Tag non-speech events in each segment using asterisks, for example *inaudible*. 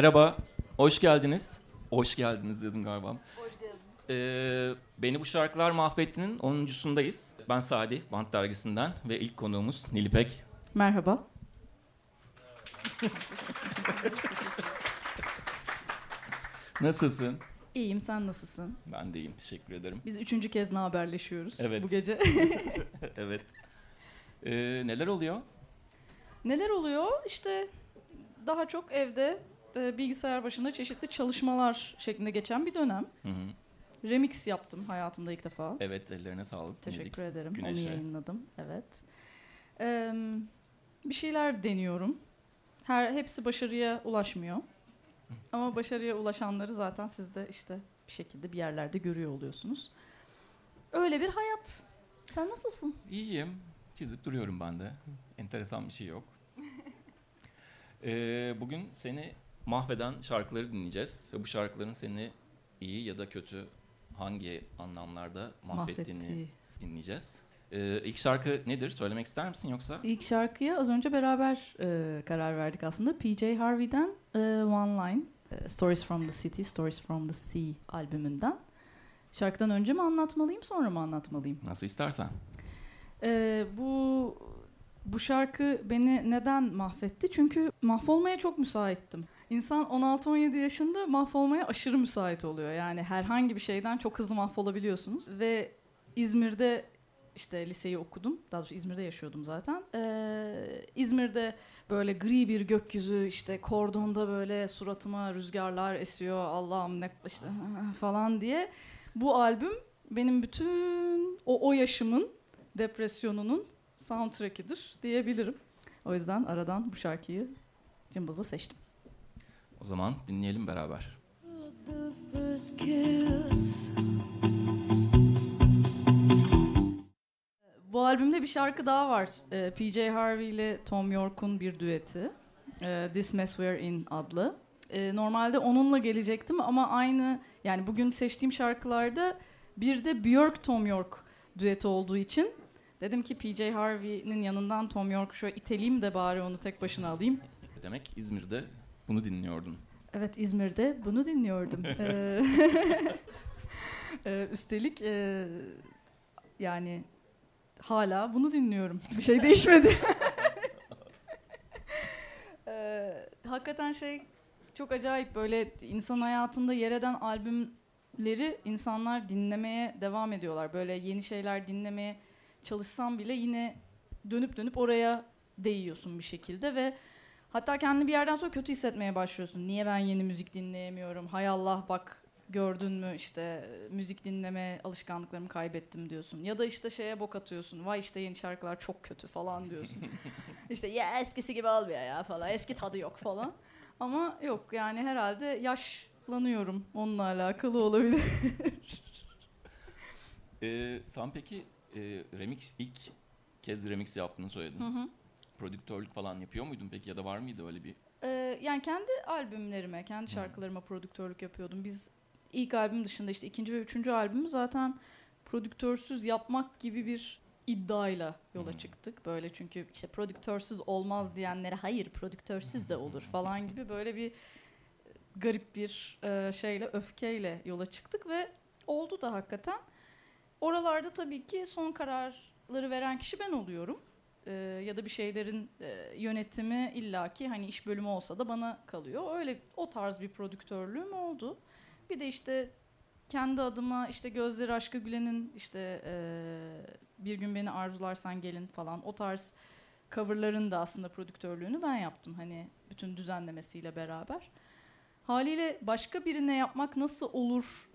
Merhaba, hoş geldiniz. Hoş geldiniz dedim galiba. Hoş geldiniz. Ee, Beni Bu Şarkılar Mahvetti'nin 10.sundayız. Ben Sadi, Bant Dergisi'nden ve ilk konuğumuz Nilipek. Merhaba. *laughs* Nasılsın? İyiyim, sen nasılsın? Ben de iyiyim, teşekkür ederim. Biz üçüncü kez ne haberleşiyoruz Evet. bu gece. *laughs* *laughs* evet. Ee, neler oluyor? Neler oluyor? İşte daha çok evde e, bilgisayar başında çeşitli çalışmalar şeklinde geçen bir dönem. Hı hı. Remix yaptım hayatımda ilk defa. Evet, ellerine sağlık. Teşekkür Dinledik. ederim. Güneşe. Onu yayınladım. Evet. Eee, bir şeyler deniyorum. Her hepsi başarıya ulaşmıyor. Ama *laughs* başarıya ulaşanları zaten siz de işte bir şekilde bir yerlerde görüyor oluyorsunuz. Öyle bir hayat. Sen nasılsın? İyiyim. Çizip duruyorum ben de. Enteresan bir şey yok. *laughs* Ee, bugün seni mahveden şarkıları dinleyeceğiz. Ve bu şarkıların seni iyi ya da kötü hangi anlamlarda mahvettiğini Mahvetti. dinleyeceğiz. Ee, ilk şarkı nedir? Söylemek ister misin yoksa? İlk şarkıya az önce beraber e, karar verdik aslında. PJ Harvey'den e, One Line. e, Stories from the City, Stories from the Sea albümünden. Şarkıdan önce mi anlatmalıyım sonra mı anlatmalıyım? Nasıl istersen. Ee, bu bu şarkı beni neden mahvetti? Çünkü mahvolmaya çok müsaittim. İnsan 16-17 yaşında mahvolmaya aşırı müsait oluyor. Yani herhangi bir şeyden çok hızlı mahvolabiliyorsunuz. Ve İzmir'de işte liseyi okudum. Daha doğrusu İzmir'de yaşıyordum zaten. Ee, İzmir'de böyle gri bir gökyüzü işte kordonda böyle suratıma rüzgarlar esiyor. Allah'ım ne işte *laughs* falan diye. Bu albüm benim bütün o, o yaşımın depresyonunun soundtrack'idir diyebilirim. O yüzden aradan bu şarkıyı cımbızla seçtim. O zaman dinleyelim beraber. Bu albümde bir şarkı daha var. Ee, PJ Harvey ile Tom York'un bir düeti. Ee, This Mess We're In adlı. Ee, normalde onunla gelecektim ama aynı yani bugün seçtiğim şarkılarda bir de Björk Tom York düeti olduğu için dedim ki PJ Harvey'nin yanından Tom York'u şöyle iteleyeyim de bari onu tek başına alayım. Demek İzmir'de bunu dinliyordun. Evet İzmir'de bunu dinliyordum. *laughs* Ee, ee, *laughs* üstelik e, yani hala bunu dinliyorum. Bir şey değişmedi. *laughs* Ee, hakikaten şey çok acayip böyle insan hayatında yer eden albümleri insanlar dinlemeye devam ediyorlar. Böyle yeni şeyler dinlemeye çalışsam bile yine dönüp dönüp oraya değiyorsun bir şekilde ve Hatta kendini bir yerden sonra kötü hissetmeye başlıyorsun. Niye ben yeni müzik dinleyemiyorum? Hay Allah bak gördün mü işte müzik dinleme alışkanlıklarımı kaybettim diyorsun. Ya da işte şeye bok atıyorsun. Vay işte yeni şarkılar çok kötü falan diyorsun. *laughs* işte ya eskisi gibi olmuyor ya falan. Eski tadı yok falan. Ama yok yani herhalde yaşlanıyorum. Onunla alakalı olabilir. *laughs* Ee, sen peki e, remix ilk kez remix yaptığını söyledin. Hı hı. Prodüktörlük falan yapıyor muydun peki ya da var mıydı öyle bir? Ee, yani kendi albümlerime, kendi şarkılarıma prodüktörlük yapıyordum. Biz ilk albüm dışında işte ikinci ve üçüncü albümü zaten prodüktörsüz yapmak gibi bir iddiayla yola Hmm. çıktık. Böyle çünkü işte prodüktörsüz olmaz diyenlere hayır prodüktörsüz de olur falan gibi böyle bir e, garip bir e, şeyle öfkeyle yola çıktık ve oldu da hakikaten. Oralarda tabii ki son kararları veren kişi ben oluyorum. Ee, ya da bir şeylerin e, yönetimi illaki hani iş bölümü olsa da bana kalıyor. Öyle o tarz bir prodüktörlüğüm oldu. Bir de işte kendi adıma işte Gözleri Aşkı Gülen'in işte e, Bir Gün Beni Arzularsan Gelin falan o tarz coverların da aslında prodüktörlüğünü ben yaptım. Hani bütün düzenlemesiyle beraber. Haliyle başka birine yapmak nasıl olur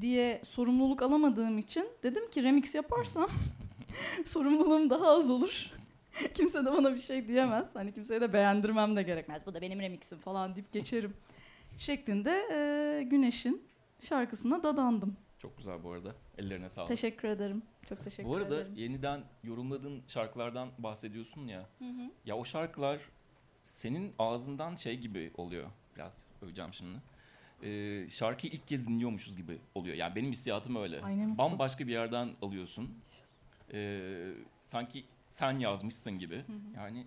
diye sorumluluk alamadığım için dedim ki remix yaparsam *laughs* sorumluluğum daha az olur. *laughs* Kimse de bana bir şey diyemez. Hani kimseye de beğendirmem de gerekmez. Bu da benim remixim falan deyip geçerim. Şeklinde e, Güneş'in şarkısına dadandım. Çok güzel bu arada. Ellerine sağlık. Teşekkür ederim. Çok teşekkür bu arada ederim. yeniden yorumladığın şarkılardan bahsediyorsun ya. Hı hı. Ya o şarkılar senin ağzından şey gibi oluyor. Biraz öveceğim şimdi. Ee, şarkıyı ilk kez dinliyormuşuz gibi oluyor. Yani benim hissiyatım öyle. Ay ne mutlu. Bambaşka bir yerden alıyorsun. Ee, sanki sen yazmışsın gibi. Hı hı. Yani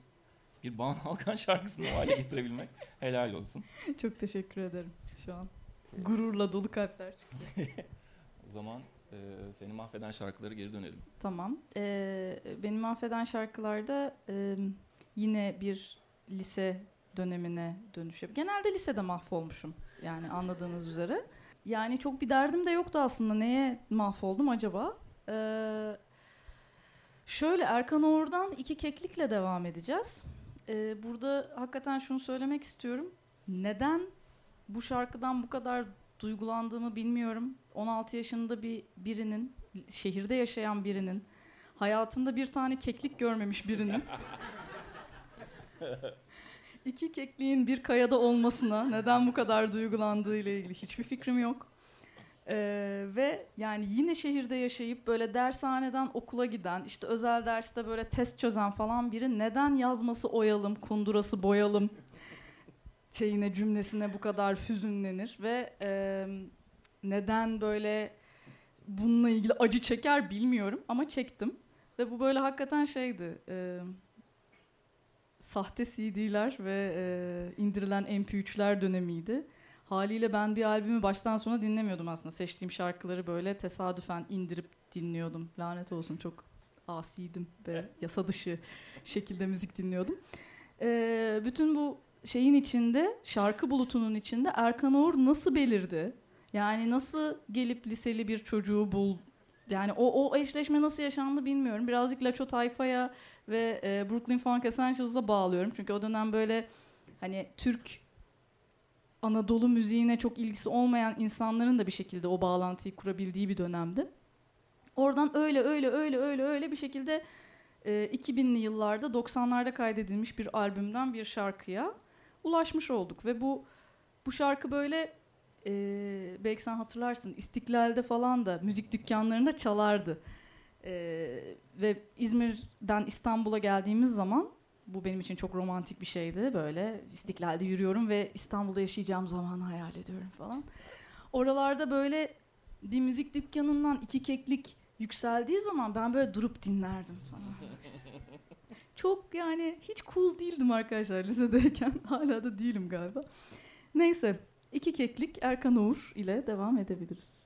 bir Banu Alkan şarkısını hale getirebilmek *laughs* helal olsun. Çok teşekkür ederim şu an. Gururla dolu kalpler çıkıyor. *laughs* O zaman e, seni mahveden şarkıları geri dönelim. Tamam. Ee, benim mahveden şarkılarda e, yine bir lise dönemine dönüş yap. Genelde lisede mahvolmuşum. Yani anladığınız üzere. Yani çok bir derdim de yoktu aslında. Neye mahvoldum acaba? Ee, şöyle Erkan Oğur'dan iki keklikle devam edeceğiz. Ee, burada hakikaten şunu söylemek istiyorum. Neden bu şarkıdan bu kadar duygulandığımı bilmiyorum. 16 yaşında bir birinin, şehirde yaşayan birinin, hayatında bir tane keklik görmemiş birinin *laughs* iki kekliğin bir kayada olmasına neden bu kadar duygulandığı ile ilgili hiçbir fikrim yok. Ee, ve yani yine şehirde yaşayıp böyle dershaneden okula giden, işte özel derste böyle test çözen falan biri neden yazması oyalım, kundurası boyalım şeyine cümlesine bu kadar hüzünlenir ve e, neden böyle bununla ilgili acı çeker bilmiyorum ama çektim ve bu böyle hakikaten şeydi e, sahte CD'ler ve e, indirilen MP3'ler dönemiydi. Haliyle ben bir albümü baştan sona dinlemiyordum aslında. Seçtiğim şarkıları böyle tesadüfen indirip dinliyordum. Lanet olsun çok asiydim ve yasa dışı şekilde müzik dinliyordum. E, bütün bu şeyin içinde, şarkı bulutunun içinde Erkan Oğur nasıl belirdi? Yani nasıl gelip liseli bir çocuğu bul? Yani o, o eşleşme nasıl yaşandı bilmiyorum. Birazcık Laço Tayfa'ya ve e, Brooklyn Funk Essentials'a bağlıyorum. Çünkü o dönem böyle hani Türk Anadolu müziğine çok ilgisi olmayan insanların da bir şekilde o bağlantıyı kurabildiği bir dönemdi. Oradan öyle öyle öyle öyle öyle bir şekilde e, 2000'li yıllarda 90'larda kaydedilmiş bir albümden bir şarkıya ulaşmış olduk ve bu bu şarkı böyle e, belki sen hatırlarsın İstiklal'de falan da müzik dükkanlarında çalardı. E, ve İzmir'den İstanbul'a geldiğimiz zaman bu benim için çok romantik bir şeydi böyle İstiklal'de yürüyorum ve İstanbul'da yaşayacağım zamanı hayal ediyorum falan. Oralarda böyle bir müzik dükkanından iki keklik yükseldiği zaman ben böyle durup dinlerdim falan. *laughs* Çok yani hiç cool değildim arkadaşlar lisedeyken. *laughs* Hala da değilim galiba. Neyse iki keklik Erkan Oğur ile devam edebiliriz.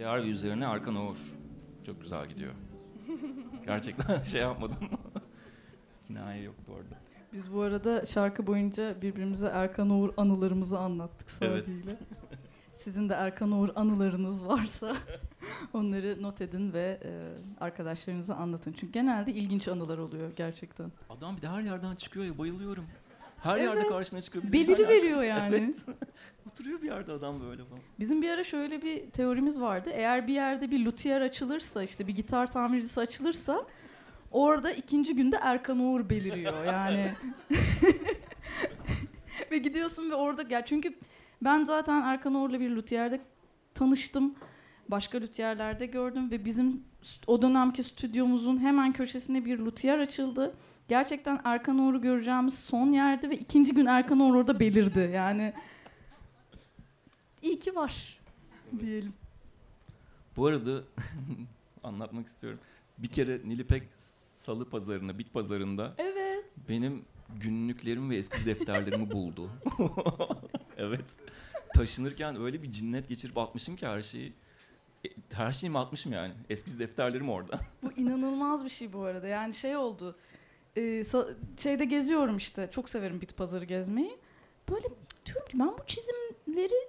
PCR üzerine Arkan Oğur. Çok güzel gidiyor. *laughs* Gerçekten *laughs* şey yapmadım. *laughs* Kinaye yoktu orada. Biz bu arada şarkı boyunca birbirimize Erkan Oğur anılarımızı anlattık Evet. Sadi ile. Sizin de Erkan Oğur anılarınız varsa onları not edin ve e, arkadaşlarınıza anlatın. Çünkü genelde ilginç anılar oluyor gerçekten. Adam bir de her yerden çıkıyor ya bayılıyorum. Her Evet. yerde karşına de Beliri veriyor yani. *laughs* Evet. Oturuyor bir yerde adam böyle falan. Bizim bir ara şöyle bir teorimiz vardı. Eğer bir yerde bir luthier açılırsa, işte bir gitar tamircisi açılırsa orada ikinci günde Erkan Uğur beliriyor. *laughs* Yani *laughs* ve gidiyorsun ve orada ya çünkü ben zaten Erkan Uğur'la bir luthier'de tanıştım. Başka luthier'lerde gördüm ve bizim o dönemki stüdyomuzun hemen köşesine bir luthier açıldı. Gerçekten Erkan Uğur'u göreceğimiz son yerdi ve ikinci gün Erkan Uğur orada belirdi. Yani iyi ki var diyelim. Bu arada *laughs* anlatmak istiyorum. Bir kere Nilipek salı pazarında, bit pazarında Evet. benim günlüklerimi ve eski defterlerimi buldu. *laughs* evet. Taşınırken öyle bir cinnet geçirip atmışım ki her şeyi. E, Her şeyimi atmışım yani. Eski defterlerim orada. *laughs* Bu inanılmaz bir şey bu arada. Yani şey oldu. e, şeyde geziyorum işte. Çok severim bit pazarı gezmeyi. Böyle diyorum ki ben bu çizimleri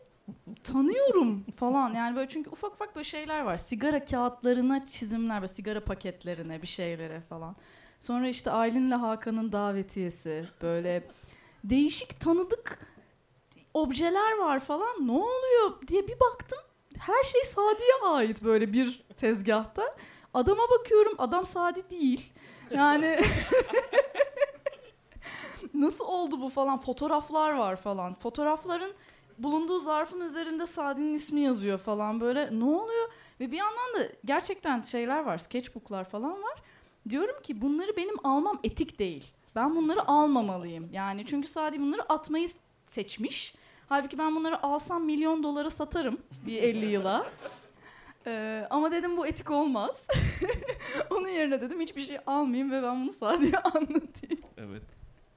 tanıyorum falan. Yani böyle çünkü ufak ufak böyle şeyler var. Sigara kağıtlarına çizimler, böyle sigara paketlerine bir şeylere falan. Sonra işte Aylin'le Hakan'ın davetiyesi. Böyle değişik tanıdık objeler var falan. Ne oluyor diye bir baktım. Her şey Sadi'ye ait böyle bir tezgahta. Adama bakıyorum adam Sadi değil. Yani *laughs* nasıl oldu bu falan fotoğraflar var falan. Fotoğrafların bulunduğu zarfın üzerinde Sadi'nin ismi yazıyor falan böyle ne oluyor? Ve bir yandan da gerçekten şeyler var sketchbooklar falan var. Diyorum ki bunları benim almam etik değil. Ben bunları almamalıyım. Yani çünkü Sadi bunları atmayı seçmiş. Halbuki ben bunları alsam milyon dolara satarım bir 50 yıla. Ee, ama dedim bu etik olmaz. *laughs* Onun yerine dedim hiçbir şey almayayım ve ben bunu sadece *laughs* anlatayım. Evet.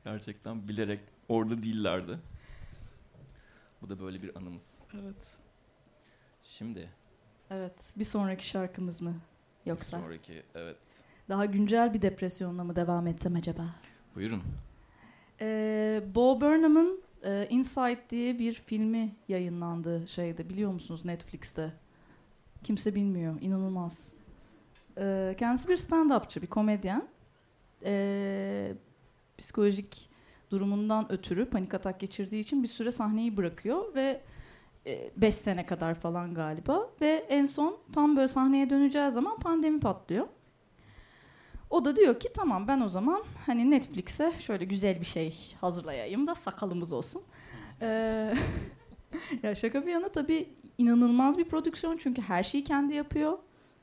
Gerçekten bilerek orada değillerdi. Bu da böyle bir anımız. Evet. Şimdi Evet. Bir sonraki şarkımız mı? Yoksa sonraki evet. daha güncel bir depresyonla mı devam etsem acaba? Buyurun. Ee, Bo Burnham'ın e, Inside diye bir filmi yayınlandı şeyde biliyor musunuz Netflix'te? Kimse bilmiyor. inanılmaz. Ee, kendisi bir stand-upçı, bir komedyen. Ee, psikolojik durumundan ötürü panik atak geçirdiği için bir süre sahneyi bırakıyor ve 5 sene kadar falan galiba ve en son tam böyle sahneye döneceği zaman pandemi patlıyor. O da diyor ki tamam ben o zaman hani Netflix'e şöyle güzel bir şey hazırlayayım da sakalımız olsun. Ee, *laughs* ya şaka bir yana tabii inanılmaz bir prodüksiyon çünkü her şeyi kendi yapıyor.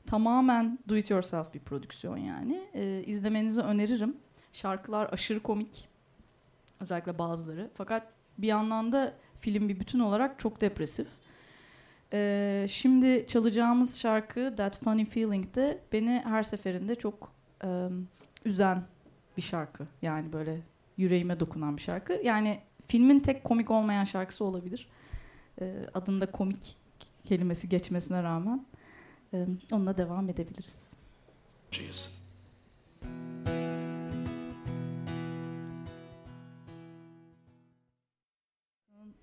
Tamamen do it yourself bir prodüksiyon yani. Ee, izlemenizi öneririm. Şarkılar aşırı komik. Özellikle bazıları. Fakat bir yandan da film bir bütün olarak çok depresif. Ee, şimdi çalacağımız şarkı That Funny Feeling de beni her seferinde çok e, üzen bir şarkı. Yani böyle yüreğime dokunan bir şarkı. Yani filmin tek komik olmayan şarkısı olabilir. Ee, adında komik kelimesi geçmesine rağmen e, onunla devam edebiliriz. Jeez.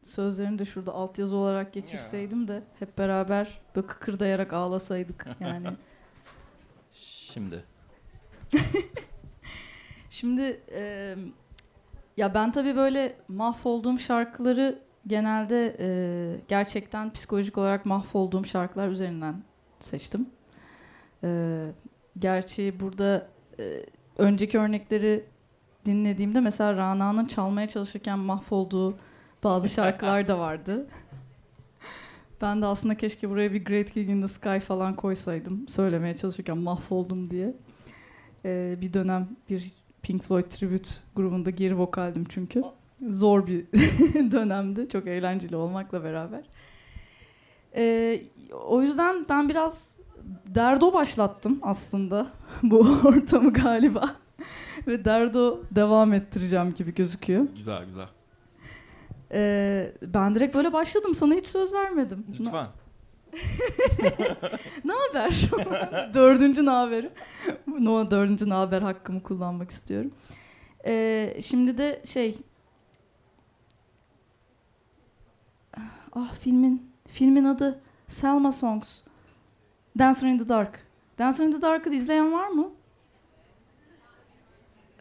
Sözlerini de şurada altyazı olarak geçirseydim de hep beraber böyle kıkırdayarak ağlasaydık yani. *laughs* Şimdi *laughs* Şimdi e, ya ben tabii böyle mahvolduğum şarkıları genelde e, gerçekten psikolojik olarak mahvolduğum şarkılar üzerinden seçtim. E, gerçi burada e, önceki örnekleri dinlediğimde mesela Rana'nın çalmaya çalışırken mahvolduğu bazı *laughs* şarkılar da vardı. Ben de aslında keşke buraya bir Great Gig in the Sky falan koysaydım. Söylemeye çalışırken mahvoldum diye. Ee, bir dönem bir Pink Floyd tribute grubunda geri vokaldim çünkü. Zor bir *laughs* dönemdi. Çok eğlenceli olmakla beraber. Ee, o yüzden ben biraz derdo başlattım aslında *laughs* bu *laughs* ortamı galiba. Ve derdo devam ettireceğim gibi gözüküyor. güzel güzel. Ee, ben direkt böyle başladım. Sana hiç söz vermedim. Lütfen. *laughs* Ne haber? *laughs* dördüncü ne haberi? No, dördüncü ne haber hakkımı kullanmak istiyorum. Ee, şimdi de şey... Ah filmin filmin adı Selma Songs. Dancer in the Dark. Dancer in the Dark'ı izleyen var mı?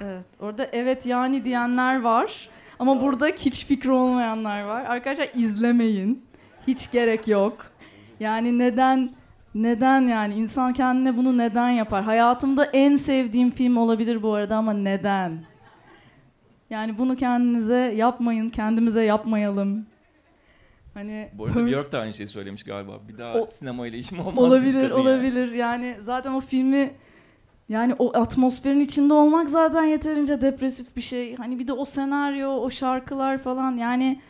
Evet. Orada evet yani diyenler var. Ama burada hiç fikri olmayanlar var. Arkadaşlar izlemeyin. Hiç gerek yok. Yani neden neden yani insan kendine bunu neden yapar? Hayatımda en sevdiğim film olabilir bu arada ama neden? Yani bunu kendinize yapmayın, kendimize yapmayalım. Hani Bu arada Björk da aynı şeyi söylemiş galiba. Bir daha O- sinema ile işim olmaz. olabilir, dedi yani. olabilir. Yani zaten o filmi yani o atmosferin içinde olmak zaten yeterince depresif bir şey. Hani bir de o senaryo, o şarkılar falan yani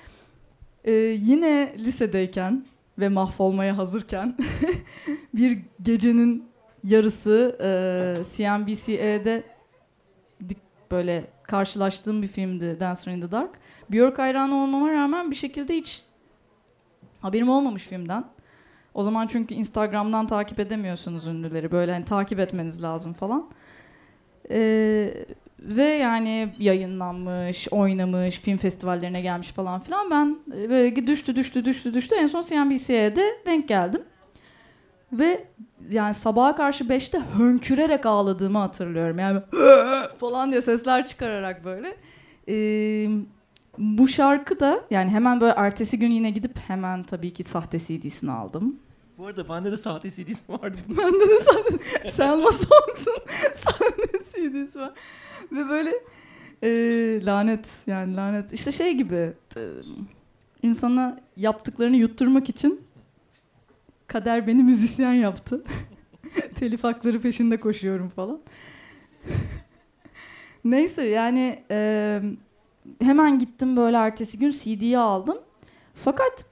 e, yine lisedeyken ve mahvolmaya hazırken *laughs* bir gecenin yarısı e, CNBC'de böyle karşılaştığım bir filmdi Dancer in the Dark. Björk hayranı olmama rağmen bir şekilde hiç haberim olmamış filmden. O zaman çünkü Instagram'dan takip edemiyorsunuz ünlüleri. Böyle hani takip etmeniz lazım falan. Ee, ve yani yayınlanmış, oynamış, film festivallerine gelmiş falan filan. Ben e, böyle düştü düştü düştü düştü. En son CNBC'ye de denk geldim. Ve yani sabaha karşı 5'te hönkürerek ağladığımı hatırlıyorum. Yani *laughs* falan diye sesler çıkararak böyle. Ee, bu şarkı da yani hemen böyle ertesi gün yine gidip hemen tabii ki sahte CD'sini aldım. Bu arada bende de sahte CD'si vardı. *laughs* Bende de sahte Selma Songs'un *laughs* sahte CD'si var. Ve böyle e, lanet yani lanet. İşte şey gibi e, insana yaptıklarını yutturmak için kader beni müzisyen yaptı. *laughs* Telif hakları peşinde koşuyorum falan. *laughs* Neyse yani e, hemen gittim böyle ertesi gün CD'yi aldım. Fakat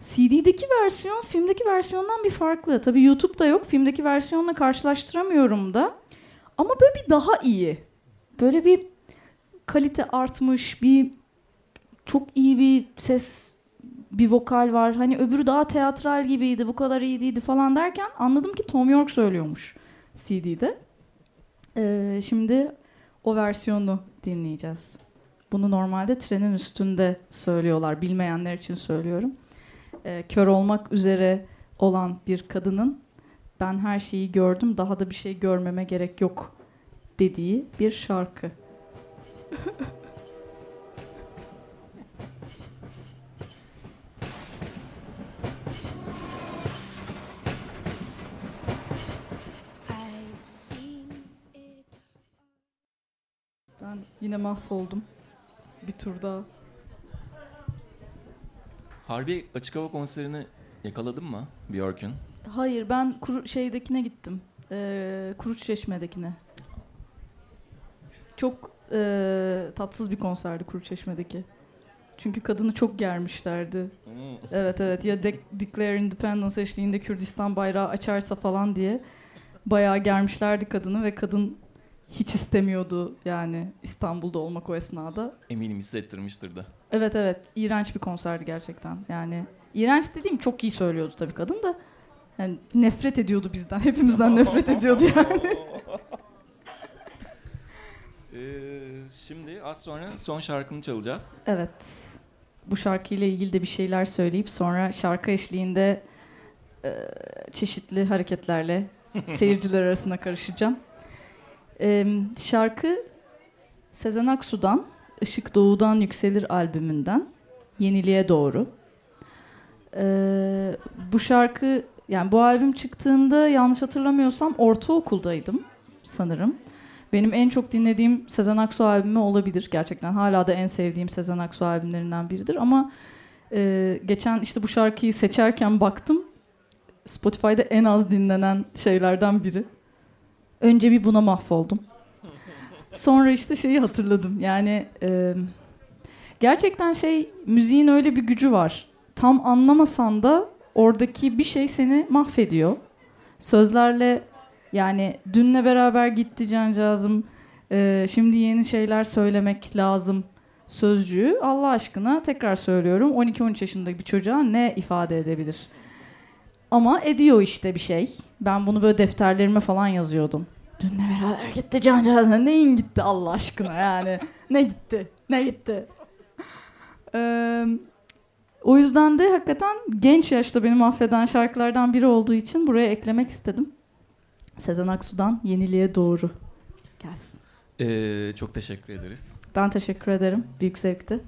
CD'deki versiyon filmdeki versiyondan bir farklı. Tabii YouTube'da yok. Filmdeki versiyonla karşılaştıramıyorum da. Ama böyle bir daha iyi. Böyle bir kalite artmış, bir çok iyi bir ses, bir vokal var. Hani öbürü daha teatral gibiydi, bu kadar iyi değildi falan derken anladım ki Tom York söylüyormuş CD'de. Ee, şimdi o versiyonu dinleyeceğiz. Bunu normalde trenin üstünde söylüyorlar. Bilmeyenler için söylüyorum. Ee, kör olmak üzere olan bir kadının ben her şeyi gördüm daha da bir şey görmeme gerek yok dediği bir şarkı. Ben yine mahvoldum. Bir tur daha. Harbi açık hava konserini yakaladın mı Björk'ün? Hayır ben kuru, şeydekine gittim. Ee, Kuruçeşme'dekine. Çok ee, tatsız bir konserdi Kuruçeşme'deki. Çünkü kadını çok germişlerdi. Evet evet ya de- Declare Independence eşliğinde Kürdistan bayrağı açarsa falan diye bayağı germişlerdi kadını ve kadın hiç istemiyordu yani İstanbul'da olmak o esnada. Eminim hissettirmiştir de. Evet evet iğrenç bir konserdi gerçekten. Yani iğrenç dediğim çok iyi söylüyordu tabii kadın da. Yani nefret ediyordu bizden. *laughs* Hepimizden nefret ediyordu yani. Ee, şimdi az sonra son şarkını çalacağız. Evet. Bu şarkıyla ilgili de bir şeyler söyleyip sonra şarkı eşliğinde e, çeşitli hareketlerle *laughs* seyirciler arasına karışacağım. E, şarkı Sezen Aksu'dan Işık Doğu'dan Yükselir albümünden Yeniliğe Doğru. E, bu şarkı yani bu albüm çıktığında yanlış hatırlamıyorsam ortaokuldaydım sanırım. Benim en çok dinlediğim Sezen Aksu albümü olabilir gerçekten. Hala da en sevdiğim Sezen Aksu albümlerinden biridir ama e, geçen işte bu şarkıyı seçerken baktım. Spotify'da en az dinlenen şeylerden biri. Önce bir buna mahvoldum. Sonra işte şeyi hatırladım. Yani e, gerçekten şey müziğin öyle bir gücü var. Tam anlamasan da oradaki bir şey seni mahvediyor. Sözlerle yani dünle beraber gitti cancağızım. Ee, şimdi yeni şeyler söylemek lazım sözcüğü Allah aşkına tekrar söylüyorum 12-13 yaşındaki bir çocuğa ne ifade edebilir? Ama ediyor işte bir şey. Ben bunu böyle defterlerime falan yazıyordum. Dünle beraber gitti cancağızım. Neyin gitti Allah aşkına yani? Ne gitti? Ne gitti? *laughs* Ee, o yüzden de hakikaten genç yaşta beni mahveden şarkılardan biri olduğu için buraya eklemek istedim. Sezen Aksu'dan Yeniliğe Doğru gelsin. Ee, çok teşekkür ederiz. Ben teşekkür ederim. Büyük zevkti.